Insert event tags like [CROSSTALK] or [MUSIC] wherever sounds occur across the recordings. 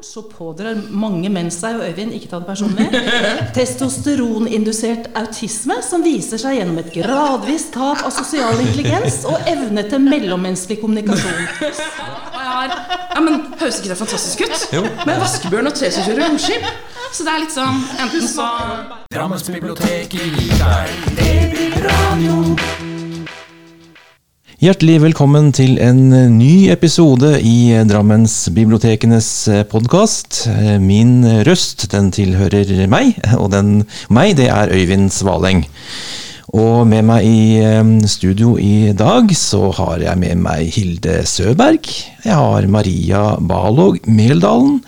så pådrar mange menn seg, og Øyvind, ikke ta det personlig, [LAUGHS] testosteronindusert autisme som viser seg gjennom et gradvis tap av sosial intelligens og evne til mellommenneskelig kommunikasjon. Ja, men Høres ikke det fantastisk ut? Jo. Med vaskebjørn og tre som kjører romskip. Så det er litt sånn enten så Drammensbiblioteket gir deg DB-radio. Hjertelig velkommen til en ny episode i Drammensbibliotekenes podkast. Min røst den tilhører meg, og den, meg det er Øyvind Svaleng. Og med meg i studio i dag så har jeg med meg Hilde Søberg. Jeg har Maria Balog Meldalen.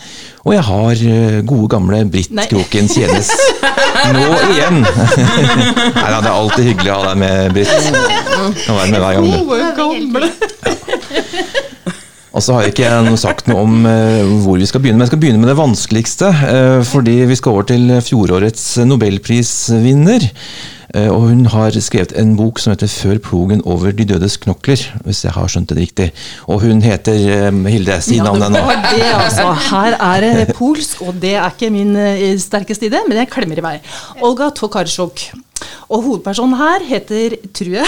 Og jeg har gode gamle Britt. Kroken Tjenes [LAUGHS] nå igjen. [LAUGHS] Nei da, det er alltid hyggelig å ha deg med, Britt. Å være med hver gang. du. gamle. Og så har ikke jeg noe sagt noe om eh, hvor vi skal begynne, men jeg skal begynne med det vanskeligste. eh, fordi vi skal over til fjorårets nobelprisvinner. Eh, og hun har skrevet en bok som heter 'Før plogen over de dødes knokler', hvis jeg har skjønt det riktig. Og hun heter eh, Hilde, si Ja, navnet nå. det, altså. Her er det polsk, og det er ikke min eh, sterkeste idé, men jeg klemmer i vei. Olga Tokarczuk. Og hovedpersonen her heter, tror jeg,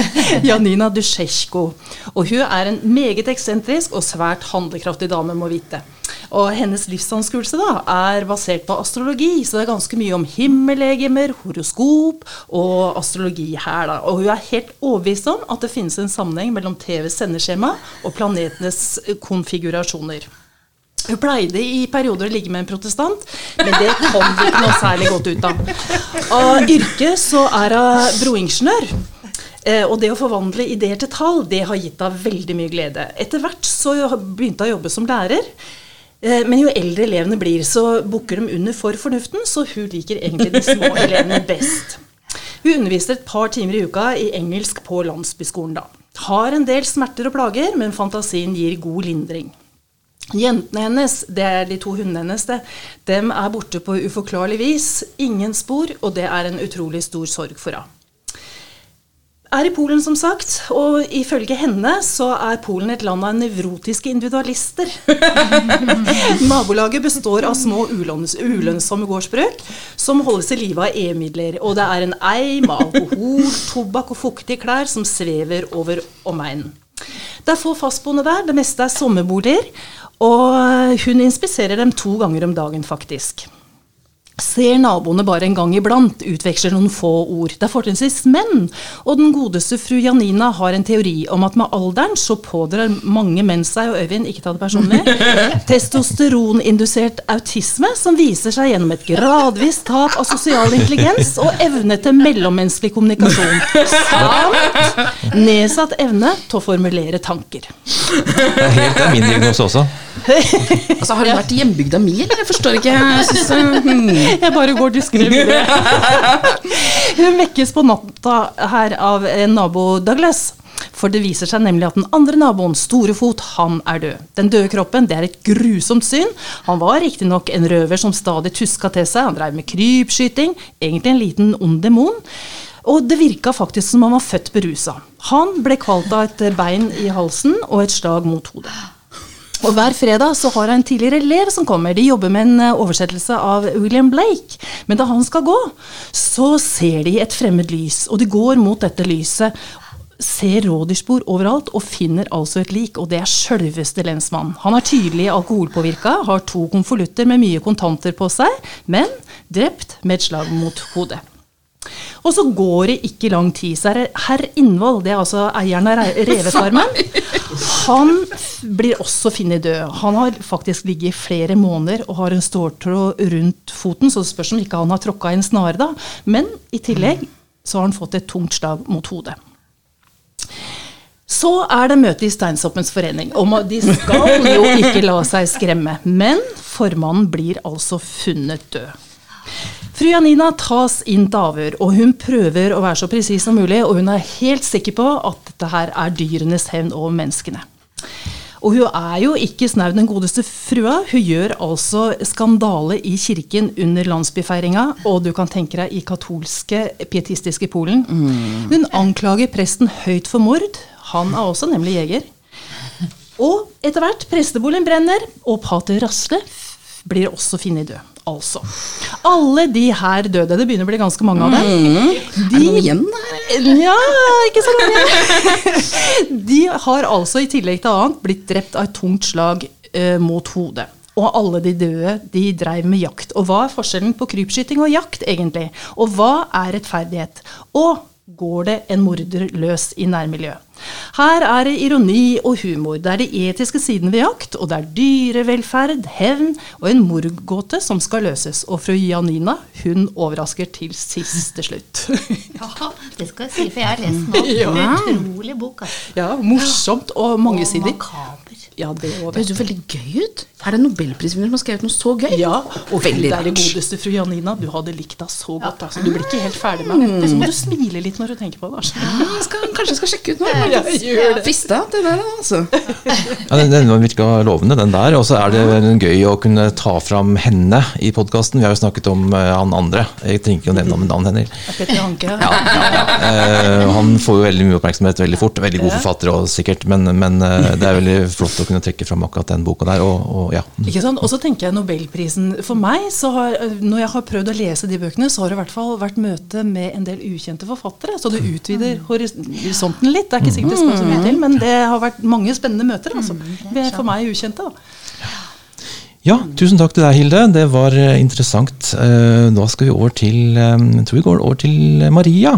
[LAUGHS] Janina Dusjesjko. Og hun er en meget eksentrisk og svært handlekraftig dame, må vite. Og hennes livsanskuelse da, er basert på astrologi, så det er ganske mye om himmellegemer, horoskop og astrologi her. da. Og hun er helt overbevist om at det finnes en sammenheng mellom TVs sendeskjema og planetenes eh, konfigurasjoner. Hun pleide i perioder å ligge med en protestant, men det kom det ikke noe særlig godt ut av. Av yrke så er hun broingeniør. Eh, Og det å forvandle ideer til tall, det har gitt henne veldig mye glede. Etter hvert så begynte hun å jobbe som lærer. Eh, Men jo eldre elevene blir, så bukker de under for fornuften, så hun liker egentlig de små [LAUGHS] elevene best. Hun underviser et par timer i uka i engelsk på landsbyskolen. da. Har en del smerter og plager, men fantasien gir god lindring. Jentene hennes, det er de to hundene hennes, det, dem er borte på uforklarlig vis. Ingen spor, og det er en utrolig stor sorg for henne. Er i Polen, som sagt, og ifølge henne så er Polen et land av nevrotiske individualister. [LAUGHS] Nabolaget består av små ulønns ulønnsomme gårdsbruk som holdes i live av EU-midler. Og det er en eim av alkohol, tobakk og fuktige klær som svever over omegnen. Det er få fastboende der, det meste er sommerboliger. Og hun inspiserer dem to ganger om dagen, faktisk. Ser naboene bare en gang iblant, utveksler noen få ord. Det er fortrinnsvis menn, og den godeste fru Janina har en teori om at med alderen så pådrar mange menn seg, og Øyvind, ikke ta det personlig, [LAUGHS] testosteronindusert autisme som viser seg gjennom et gradvis tap av sosial intelligens og evne til mellommenneskelig kommunikasjon. Samt nedsatt evne til å formulere tanker. Det er helt min diagnose også. [LAUGHS] Altså, Har hun vært i hjembygda mi, eller? Jeg forstår ikke. Jeg synes, det- hmm. [LAUGHS] Jeg bare går diskré. [LAUGHS] Hun vekkes på natta her av en nabo Douglas. For det viser seg nemlig at den andre naboen, Storefot, han er død. Den døde kroppen det er et grusomt syn. Han var riktignok en røver som stadig tuska til seg. Han drev med krypskyting. Egentlig en liten ond demon. Og det virka faktisk som han var født berusa. Han ble kvalt av et bein i halsen og et slag mot hodet. Og Hver fredag så har jeg en tidligere elev som kommer. De jobber med en eh, oversettelse av William Blake. Men da han skal gå, så ser de et fremmed lys, og de går mot dette lyset. Ser rådyrspor overalt og finner altså et lik, og det er sjølveste lensmannen. Han er tydelig alkoholpåvirka, har to konvolutter med mye kontanter på seg, men drept med et slag mot hodet. Og så går det ikke lang tid, så er det herr Innvoll, det er altså eieren av re- [LAUGHS] revefarmen, han blir også funnet død. Han har faktisk ligget i flere måneder og har en ståltråd rundt foten, så det spørs om ikke han har tråkka en snare da. Men i tillegg så har han fått et tungt slag mot hodet. Så er det møte i Steinsoppens forening. At de skal jo ikke la seg skremme. Men formannen blir altså funnet død. Fru Janina tas inn til avhør, og hun prøver å være så presis som mulig. Og hun er helt sikker på at dette her er dyrenes hevn over menneskene. Og hun er jo ikke snau den godeste frua. Hun gjør altså skandale i kirken under landsbyfeiringa, og du kan tenke deg i katolske, pietistiske Polen. Hun anklager presten høyt for mord. Han er også nemlig jeger. Og etter hvert, presteboligen brenner, og pater Rasle blir også funnet død. Altså. Alle de her døde, det begynner å bli ganske mange av dem. Er det noen igjen der? Ja, ikke så mange. [LAUGHS] De har altså i tillegg til annet blitt drept av et tungt slag eh, mot hodet. Og alle de døde de dreiv med jakt. Og hva er forskjellen på krypskyting og jakt, egentlig? Og hva er rettferdighet? Og går det en morder løs i nærmiljøet? Her er det ironi og humor. Det er de etiske sidene ved jakt, og det er dyrevelferd, hevn og en mordgåte som skal løses. Og fru Janina, hun overrasker til siste slutt. [LAUGHS] Ja, det skal jeg si, for jeg har lest den Ja. Utrolig bok. Altså. Ja, morsomt og mangesidig. Og makaber. Ja, det. Det høres jo veldig gøy ut. Er det nobelprisvinner som har skrevet noe så gøy? Ja, og Veldig det er det godeste, fru Janina. Du hadde likt henne så godt. Altså. Du blir ikke helt ferdig med det. så må du smile litt når du tenker på det. Altså. Ja, skal, kanskje jeg skal sjekke ut noe. [LAUGHS] Det. Visste at det altså. Ja, den, den virka lovende, den der. Og så er det gøy å kunne ta fram henne i podkasten. Vi har jo snakket om eh, han andre. Jeg trenger ikke å nevne navn heller. Petter Hanke. Ja, ja, ja. Eh, han får jo veldig mye oppmerksomhet veldig fort. Veldig god forfatter også, sikkert, men, men eh, det er veldig flott å kunne trekke fram akkurat den boka der. Og, og ja. Ikke sant? Og så tenker jeg Nobelprisen. For meg, så har, når jeg har prøvd å lese de bøkene, så har det i hvert fall vært møte med en del ukjente forfattere. Så du utvider horisonten litt. Det er ikke sikkert det skal så mye til, men det har vært mange spennende møter. Altså. Ved for meg ukjente. Da. ja, tusen takk til deg, Hilde. Det var eh, interessant. Eh, Da skal vi over til eh, Jeg tror vi går over til Maria.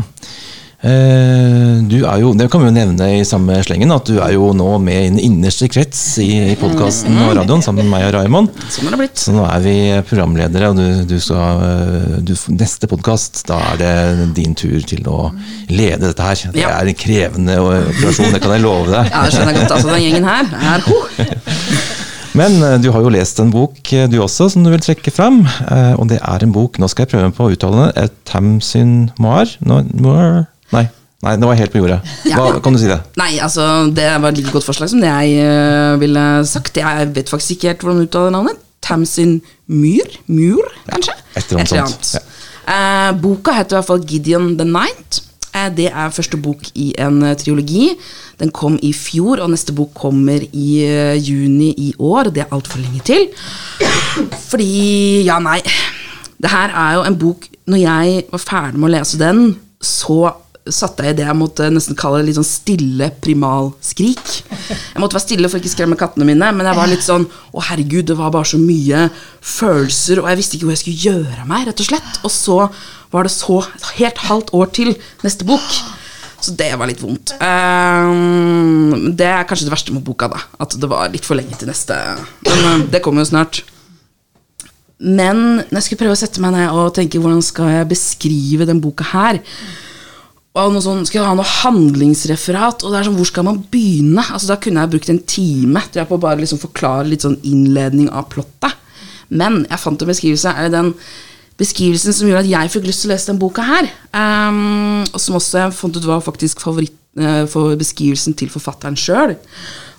Eh, Du er jo, det kan vi jo nevne i samme slengen, at du er jo nå med i den innerste krets i, podkasten og radioen sammen med meg og Raymond. Sånn har det blitt. Så nå er vi programledere, og du, du skal, øh, du, neste podkast, da er det din tur til å lede dette her. Det er en krevende operasjon, det kan jeg love deg. Ja, det skjønner jeg godt. Altså, den gjengen her her ho. [LAUGHS] Men øh, du har jo lest en bok du også, som du vil trekke fram. Og det er en bok, nå skal jeg prøve på å uttale det, Tamsin Moir? No, Moir? Nei, nei, det var helt på jordet. Hva, kan du si det? Nei, altså, det var et like godt forslag som det jeg uh, ville sagt. Jeg vet faktisk ikke helt hvordan du uttaler navnet. Tamsin Myhr? Myhr, kanskje? et eller annet sånt, Uh, boka heter i hvert fall Gideon the Night. Uh, det er første bok i en eh, triologi. Den kom i fjor, og neste bok kommer i eh, juni i år. Det er altfor lenge til. Fordi Ja, nei. Det her er jo en bok Når jeg var ferdig med å lese den, så satte jeg i det jeg måtte nesten kalle litt sånn stille primalskrik. Jeg måtte være stille for ikke å skremme kattene mine, men jeg var litt sånn Å, herregud, det var bare så mye følelser, og jeg visste ikke hvor jeg skulle gjøre meg, rett og slett. Og så var det så helt halvt år til neste bok. Så det var litt vondt. Um, det er kanskje det verste med boka, da. At det var litt for lenge til neste. Men eh, det kommer jo snart. Men når jeg skulle prøve å sette meg ned og tenke hvordan skal jeg beskrive den boka her og noe sånn, Skal jeg ha noe handlingsreferat? Og det er sånn, Hvor skal man begynne? Altså Da kunne jeg brukt en time tror jeg, på å bare liksom forklare litt sånn innledning av plottet. Men jeg fant en beskrivelse. Er det den beskrivelsen som gjorde at jeg fikk lyst til å lese den boka her? Um, og som også jeg fant ut var faktisk favoritt uh, for beskrivelsen til forfatteren sjøl.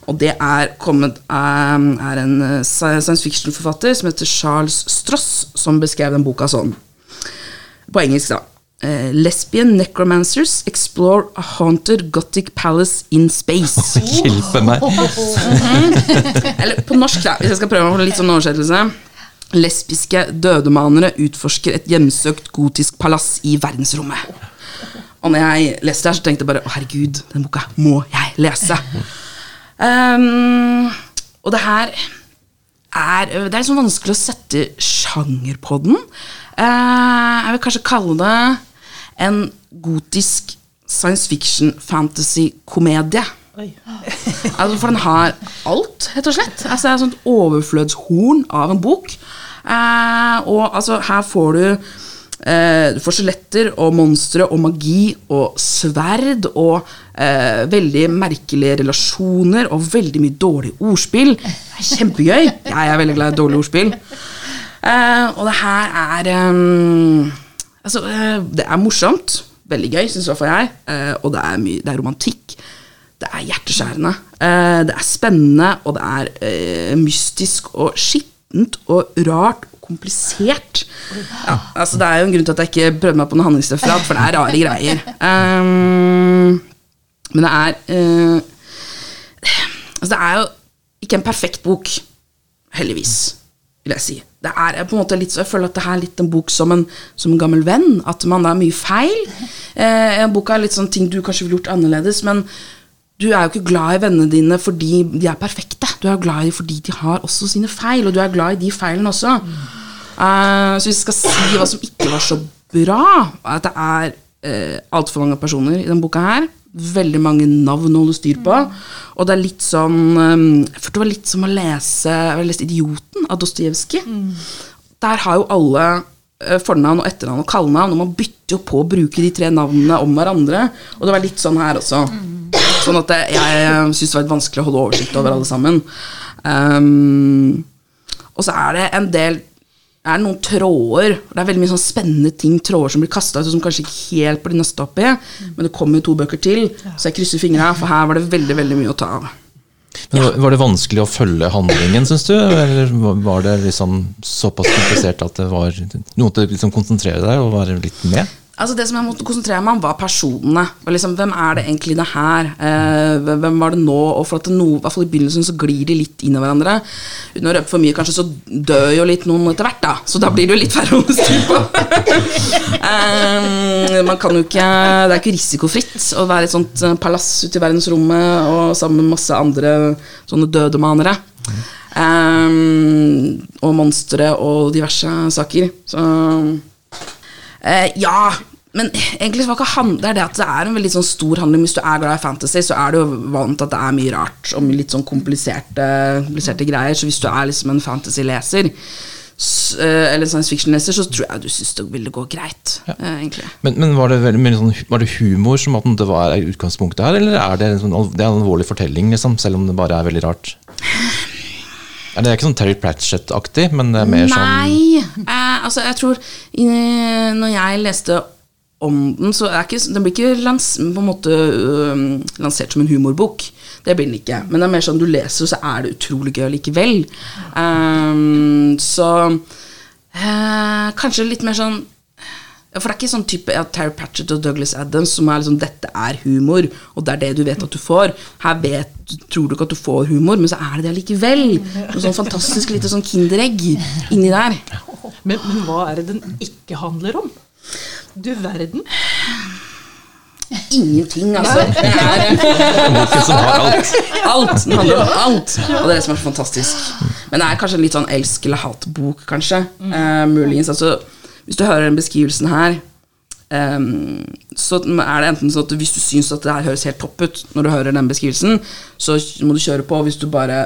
Og det er kommet um, er en eh, science fiction-forfatter som heter Charles Stross, som beskrev den boka sånn. På engelsk, da. Eh, lesbian necromancers explore a haunted gothic palace in space. [LAUGHS] Hjelpe meg. Eller på norsk, da, hvis jeg skal prøve å få litt sånn oversettelse. Lesbiske dødemanere utforsker et hjemsøkt gotisk palass i verdensrommet. Og når jeg leste det her, så tenkte jeg bare å herregud, den boka må jeg lese. Um, og det her er Det er liksom vanskelig å sette sjanger på den. Uh, jeg vil kanskje kalle det en gotisk science fiction fantasy-komedie. Altså, for den har alt, rett og slett. Altså, det er et sånt overflødshorn av en bok. Eh, og altså, her får du eh, Du får skjeletter og monstre og magi og sverd og eh, veldig merkelige relasjoner og veldig mye dårlig ordspill. Det er kjempegøy. Jeg er veldig glad i dårlig ordspill. Eh, og det her er eh, Altså, eh, det er morsomt. Veldig gøy, syns i hvert fall jeg. Eh, og det er, det er romantikk. Det er hjerteskjærende. Eh, det er spennende, og det er mystisk og skittent og rart og komplisert. Ja, altså Det er jo en grunn til at jeg ikke prøvde meg på noe handlingsreferat, for det er rare greier. Eh, men det er Altså, det er jo ikke en perfekt bok. Heldigvis, vil jeg si. Det er på en måte litt så Jeg føler at det her er litt en bok som en, som en gammel venn. At man er mye feil. Eh, boka er litt sånn ting du kanskje ville gjort annerledes, men du er jo ikke glad i vennene dine fordi de er perfekte. Du er glad i dem fordi de har også sine feil, og du er glad i de feilene også. Uh, så hvis jeg skal si hva som ikke var så bra, at det er uh, altfor mange personer i denne boka her. Veldig mange navn å holde styr på. Og det er litt sånn um, Jeg følte det var litt som å lese Jeg har lest 'Idioten' av Dostojevskij. Der har jo alle eh, fornavn og etternavn og kallenavn, og man bytter jo på å bruke de tre navnene om hverandre. Og det var litt sånn her også. Sånn at det, jeg syns det var litt vanskelig å holde oversikt over alle sammen. Um, og så er det en del det er noen tråder Det er veldig mye sånn spennende ting tråder som blir kasta ut, og som kanskje ikke helt blir nøsta opp i. Men det kommer jo to bøker til, så jeg krysser fingra, for her var det veldig veldig mye å ta av. Men var- Var det vanskelig å følge handlingen, syns du? Eller var det liksom såpass komplisert at det var noe til å liksom konsentrere deg og være litt med? Altså Det som jeg måtte konsentrere meg om, var personene. Og liksom, hvem er det egentlig det her? Eh, hvem var det nå? Og for at det no, i hvert fall i begynnelsen så glir de litt inn i hverandre. Uten å røpe for mye, kanskje, så dør jo litt noen etter hvert, da. Så da blir det jo litt færre å styre på. [LAUGHS] Eh, man kan jo ikke Det er ikke risikofritt å være i et sånt eh, palass ute i verdensrommet og sammen med masse andre sånne dødemanere. Eh, og monstre og diverse saker. Så Eh, ja, men egentlig så var ikke han, det er det at det er en veldig sånn stor handling. Hvis du er glad i fantasy, så er du jo vant at det er mye rart og litt sånn kompliserte, kompliserte greier. Så hvis du er liksom en fantasy-leser, eh, eller en science fiction-leser, så tror jeg du syns det ville gå greit. Ja. egentlig Men, men var, det veldig, sånn, var det humor som at det var utgangspunktet her, eller er det en, sånn, det er en alvorlig fortelling, liksom, selv om det bare er veldig rart? [LAUGHS] Er det ikke sånn Terry Pratchett-aktig, men det er mer sånn Nei, eh, altså jeg tror Når jeg leste om den, så er ikke, den blir ikke lans, på en måte øhm, lansert som en humorbok. Det blir den ikke. Men det er mer sånn du leser, så er det utrolig gøy likevel. Um, så eh, kanskje litt mer sånn For det er ikke sånn type ja, Terry Pratchett og Douglas Adams som er liksom 'dette er humor', og det er det du vet at du får. Her vet, tror du ikke at du får humor, men så er det det likevel. Noe sånn fantastisk lite sånn kinderegg inni der. Men, men hva er det den ikke handler om? Du verden. Ingenting, altså. Det er alt. Den handler om alt. Og det er det som er så fantastisk. Men det er kanskje en litt sånn elsk- eller hat-bok, kanskje. Uh, muligens. Altså, hvis du hører den beskrivelsen her, um, så er det enten sånn at hvis du syns at det her høres helt topp ut når du hører den beskrivelsen, så må du kjøre på. Hvis du bare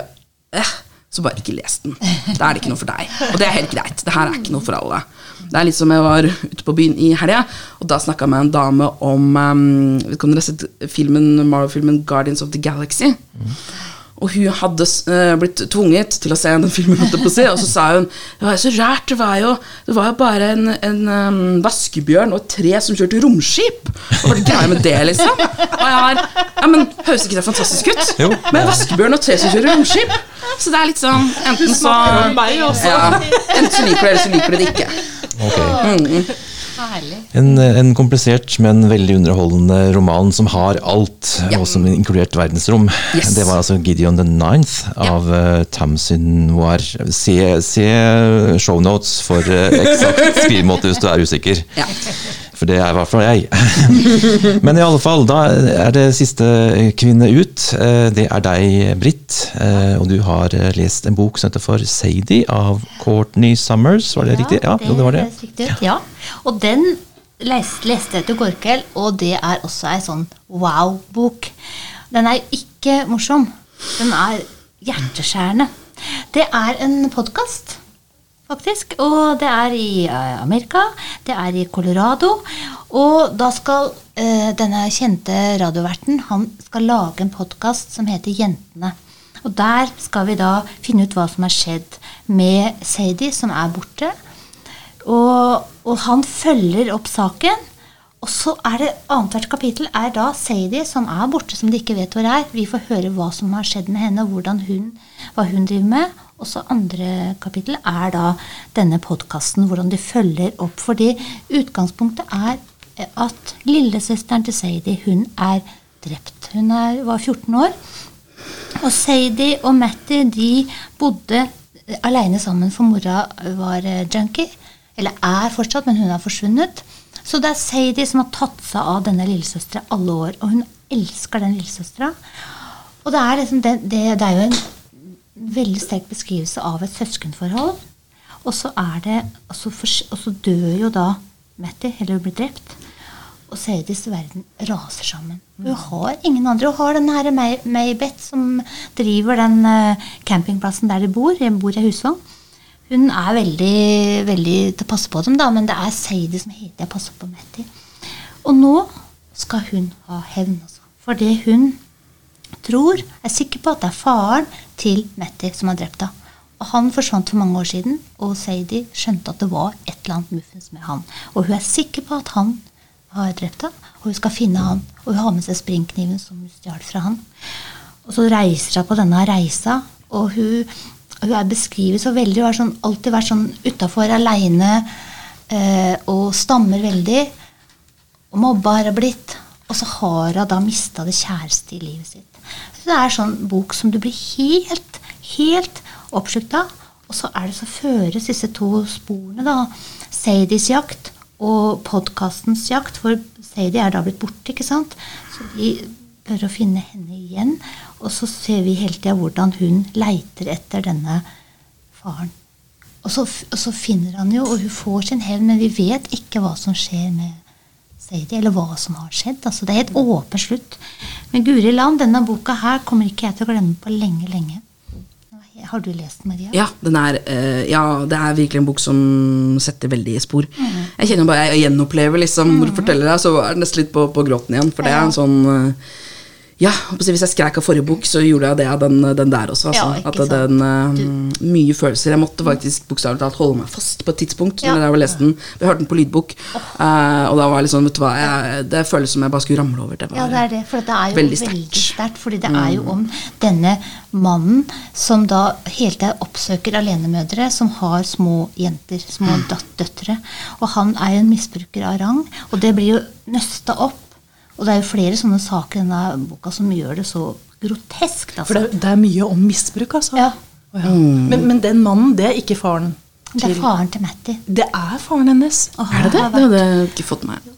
eh, så bare ikke les den. Da er det ikke noe for deg. Og det er helt greit. Det her er ikke noe for alle. Det er litt som jeg var ute på byen i helga, og da snakka jeg med en dame om um, Vet ikke om dere har sett filmen, Marvel-filmen Guardians of the Galaxy? Og hun hadde uh, blitt tvunget til å se den filmen, på seg og så sa hun Det var jo så rært, det var jo, det var jo bare en, en um, vaskebjørn og et tre som kjørte romskip. Hva var det greia med det, liksom? Og jeg har Ja, men høres ikke det fantastisk ut? Jo. Med en vaskebjørn og tre som kjører romskip. Så det er litt sånn Enten så meg også. Ja, enten så liker du det, eller så liker du det ikke. Ok. Herlig. En, en komplisert, men veldig underholdende roman som har alt, Ja. og som inkludert verdensrom. Yes. Det var altså Gideon the Ninth av uh, Tamsin Noir. Se, se shownotes for uh, eksakt skrivemåte hvis du er usikker. Ja. For det er i hvert fall jeg. [LAUGHS] Men i alle fall, da er det siste kvinne ut. Eh, Det er deg, Britt. eh, Og du har eh, lest en bok som heter for Sadie av Courtney Summers, var det riktig? Ja, det, det var det. riktig Ja. Og den leste, leste jeg til går kveld, og det er også ei sånn wow-bok. Den er jo ikke morsom. Den er hjerteskjærende. Det er en podkast, faktisk. Og det er i eh, Amerika. Det er i Colorado. Og da skal eh, denne kjente radioverten han skal lage en podkast som heter Jentene. Og der skal vi da finne ut hva som har skjedd med Sadie, som er borte. Og, og han følger opp saken. Og så er det annethvert kapittel er da Sadie, som er borte, som de ikke vet hvor er. Vi får høre hva som har skjedd med henne, hun, hva hun driver med. Og så andre kapittel er da denne podkasten, hvordan de følger opp. Fordi utgangspunktet er at lillesøsteren til Sadie, hun er drept. Hun er, var 14 år. Og Sadie og Matty de bodde aleine sammen, for mora var eh, junkie. Eller er fortsatt, men hun har forsvunnet. Så det er Sadie som har tatt seg av denne lillesøstera alle år. Og hun elsker den lillesøstera. Og det er, liksom det, det, det er jo en veldig sterk beskrivelse av et søskenforhold. Og så dør jo da Matty, eller hun blir drept. Og Sadies verden raser sammen. Hun har ingen andre. Hun har den her Maybeth som driver den eh, campingplassen der de bor. Jeg bor i husvogn. Hun er veldig, veldig til å passe på dem, da, men det er Seidi som heter jeg passer på Matty. Og nå skal hun ha hevn, altså. For det hun tror, er sikker på at det er faren til Matty som har drept henne. Og han forsvant for mange år siden, og Sadie skjønte at det var et eller annet muffens med han. Og hun er sikker på at han har drept henne, og hun skal finne han. Og hun har med seg springkniven som hun stjal fra han. Og så reiser hun på denne reisa, og hun, hun er beskrevet så veldig. Hun har sånn, alltid vært sånn utafor aleine eh, og stammer veldig. Og mobba har hun blitt. Og så har hun da mista det kjæreste i livet sitt. Så det er sånn bok som du blir helt, helt oppslukt av. Og så er det så føres disse to sporene, da. Sadies jakt og podkastens jakt. For Sadie er da blitt borte, ikke sant. Så de prøver å finne henne igjen. Og så ser vi hele tida hvordan hun leiter etter denne faren. Og så, og så finner han jo, og hun får sin hevn, men vi vet ikke hva som skjer med Sadie, eller hva som har skjedd. Altså, det er helt åpen slutt. Men Guri land, denne boka her kommer ikke jeg til å glemme på lenge, lenge. Har du lest den, Maria? Ja, den er, uh, ja, det er virkelig en bok som setter veldig spor. Jeg kjenner bare, jeg gjenopplever liksom, når du forteller det, så er det nesten litt på, på gråten igjen. For det er en sånn eh, Ja, hvis jeg skreik av forrige bok, så gjorde jeg det av den, den der også. Altså. Ja, den uh, Mye følelser. Jeg måtte faktisk bokstavelig talt holde meg fast på et tidspunkt. Ja. Når jeg leste lest den Vi hørte den på lydbok, uh, og da var jeg litt sånn, vet du hva jeg, Det føles som jeg bare skulle ramle over. Det Ja, det er det. For det er jo veldig sterkt. fordi det er jo om denne mannen som da hele tida oppsøker alenemødre som har små jenter, små dat døtre. Og han er jo en misbruker av rang, og det blir jo nøsta opp. Og det er jo flere sånne saker i denne boka som gjør det så grotesk. For det, Altså. det er mye om misbruk, altså. Ja. Oh, ja. Men, men den mannen, det er ikke faren til Det er faren til Matty. Det er faren hennes. Og Er det det? Vært, Det hadde jeg ikke fått med meg.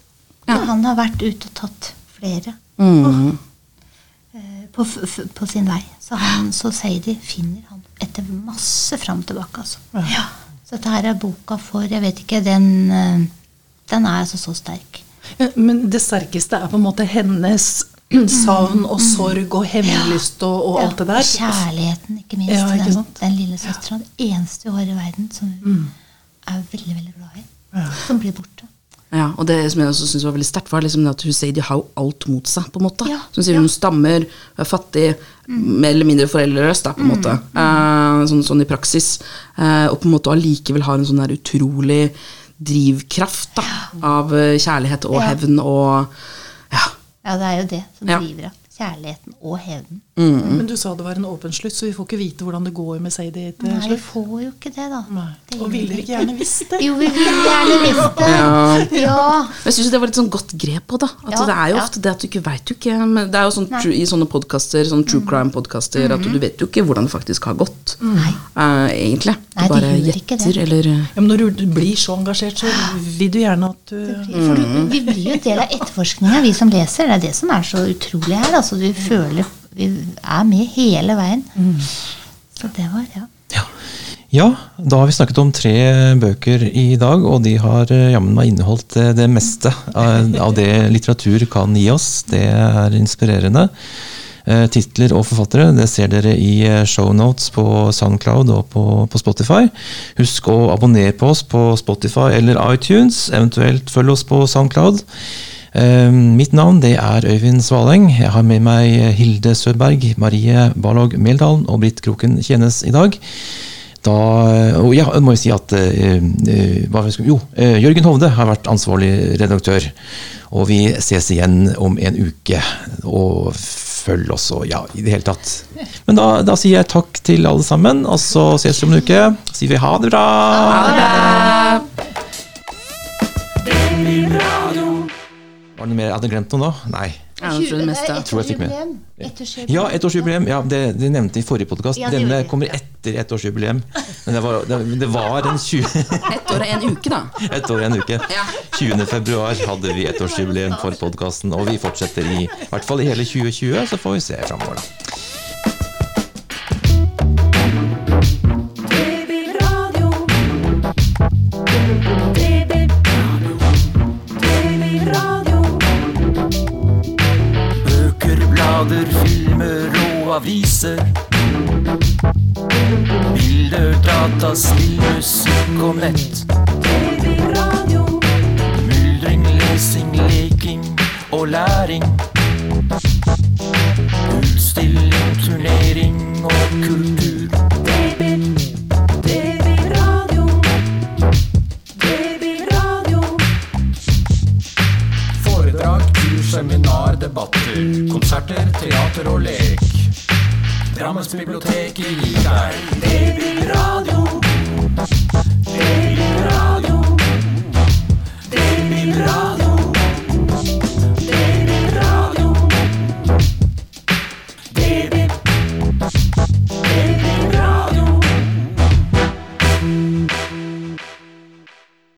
Ja, han har vært ute og tatt flere Mm. eh, på, på sin vei. Så, han, så Sadie finner han etter masse fram og tilbake. Altså. Ja. Så dette her er boka for Jeg vet ikke, den, eh, den er altså så sterk. Ja, Men det sterkeste er på en måte hennes [CLEARS THROAT] savn og sorg og hevnlyst og, og alt det der. Kjærligheten, ikke minst. Ja, ikke den, sant? den lille søstera. Det eneste hun har i verden som hun er veldig veldig glad i. Som blir borte. Ja, og det som jeg også synes var veldig sterkt, var liksom at de har jo alt mot seg. på en måte. Ja, Så hun sier hun stammer, er fattig, mer eller mindre foreldreløs, da, på en måte. Eh, sånn, sånn i praksis. Eh, og på en måte allikevel har en sånn der utrolig drivkraft da, av eh, kjærlighet og hevn og Ja. Ja, det er jo det som driver henne. Kjærligheten og hevnen. Men du sa det var en åpen slutt, så vi får ikke vite hvordan det går med Sadie til Nei, vi får jo ikke det, da. Det Og ville vi dere ikke gjerne visst det? Jo, vi vil gjerne visst det. Ja. Men jeg syns det var et sånn godt grep på det. At Ja, det er jo ja. ofte det at du ikke veit jo ikke men Det er jo sånn Nei. true, i sånne podkaster, sånn true crime-podkaster, at du vet jo ikke hvordan det faktisk har gått. eh, egentlig. Du Nei, bare gjetter, eller eh, Ja, men når du blir så engasjert, så vil du gjerne at du For du, vi blir jo en del av etterforskninga, vi som leser. Det er det som er så utrolig her. Altså, du føler Vi er med hele veien. Så det var, ja. Ja. ja, da har vi snakket om tre bøker i dag, og de har eh, jammen meg inneholdt eh, det meste av det litteratur kan gi oss. Det er inspirerende. Eh, Titler og forfattere det ser dere i shownotes på Soundcloud og på, på Spotify. Husk å abonnere på oss på Spotify eller iTunes, eventuelt følg oss på Soundcloud. Eh, Mitt navn det er Øyvind Svaleng. Jeg har med meg Hilde Søberg, Marie Barlog Meldalen og Britt Kroken Tjenes i dag. Da, og ja, må jeg si at eh, eh, Jo, eh, Jørgen Hovde har vært ansvarlig redaktør. Og vi ses igjen om en uke. Og følg oss og ja, i det hele tatt. Men da, da sier jeg takk til alle sammen, og så ses vi om en uke. Så sier vi ha det bra! Var det mer, hadde jeg glemt noe nå? Nei. jeg tror det meste. Tror jeg fikk med. Ettårsjubileum. Ettårsjubileum. Ja, ettårsjubileum. Ja, det, det nevnte vi i forrige podkast. Ja, Denne kommer ja. etter ettårsjubileum. Men det var, det, det var en 20, [LAUGHS] Ett år og en uke, da. et år og en uke. 20. februar hadde vi ettårsjubileum for podkasten, og vi fortsetter i, i hvert fall i hele 2020, så får vi se framover, da. Aviser. Bilder, data, spill, musikk og nett.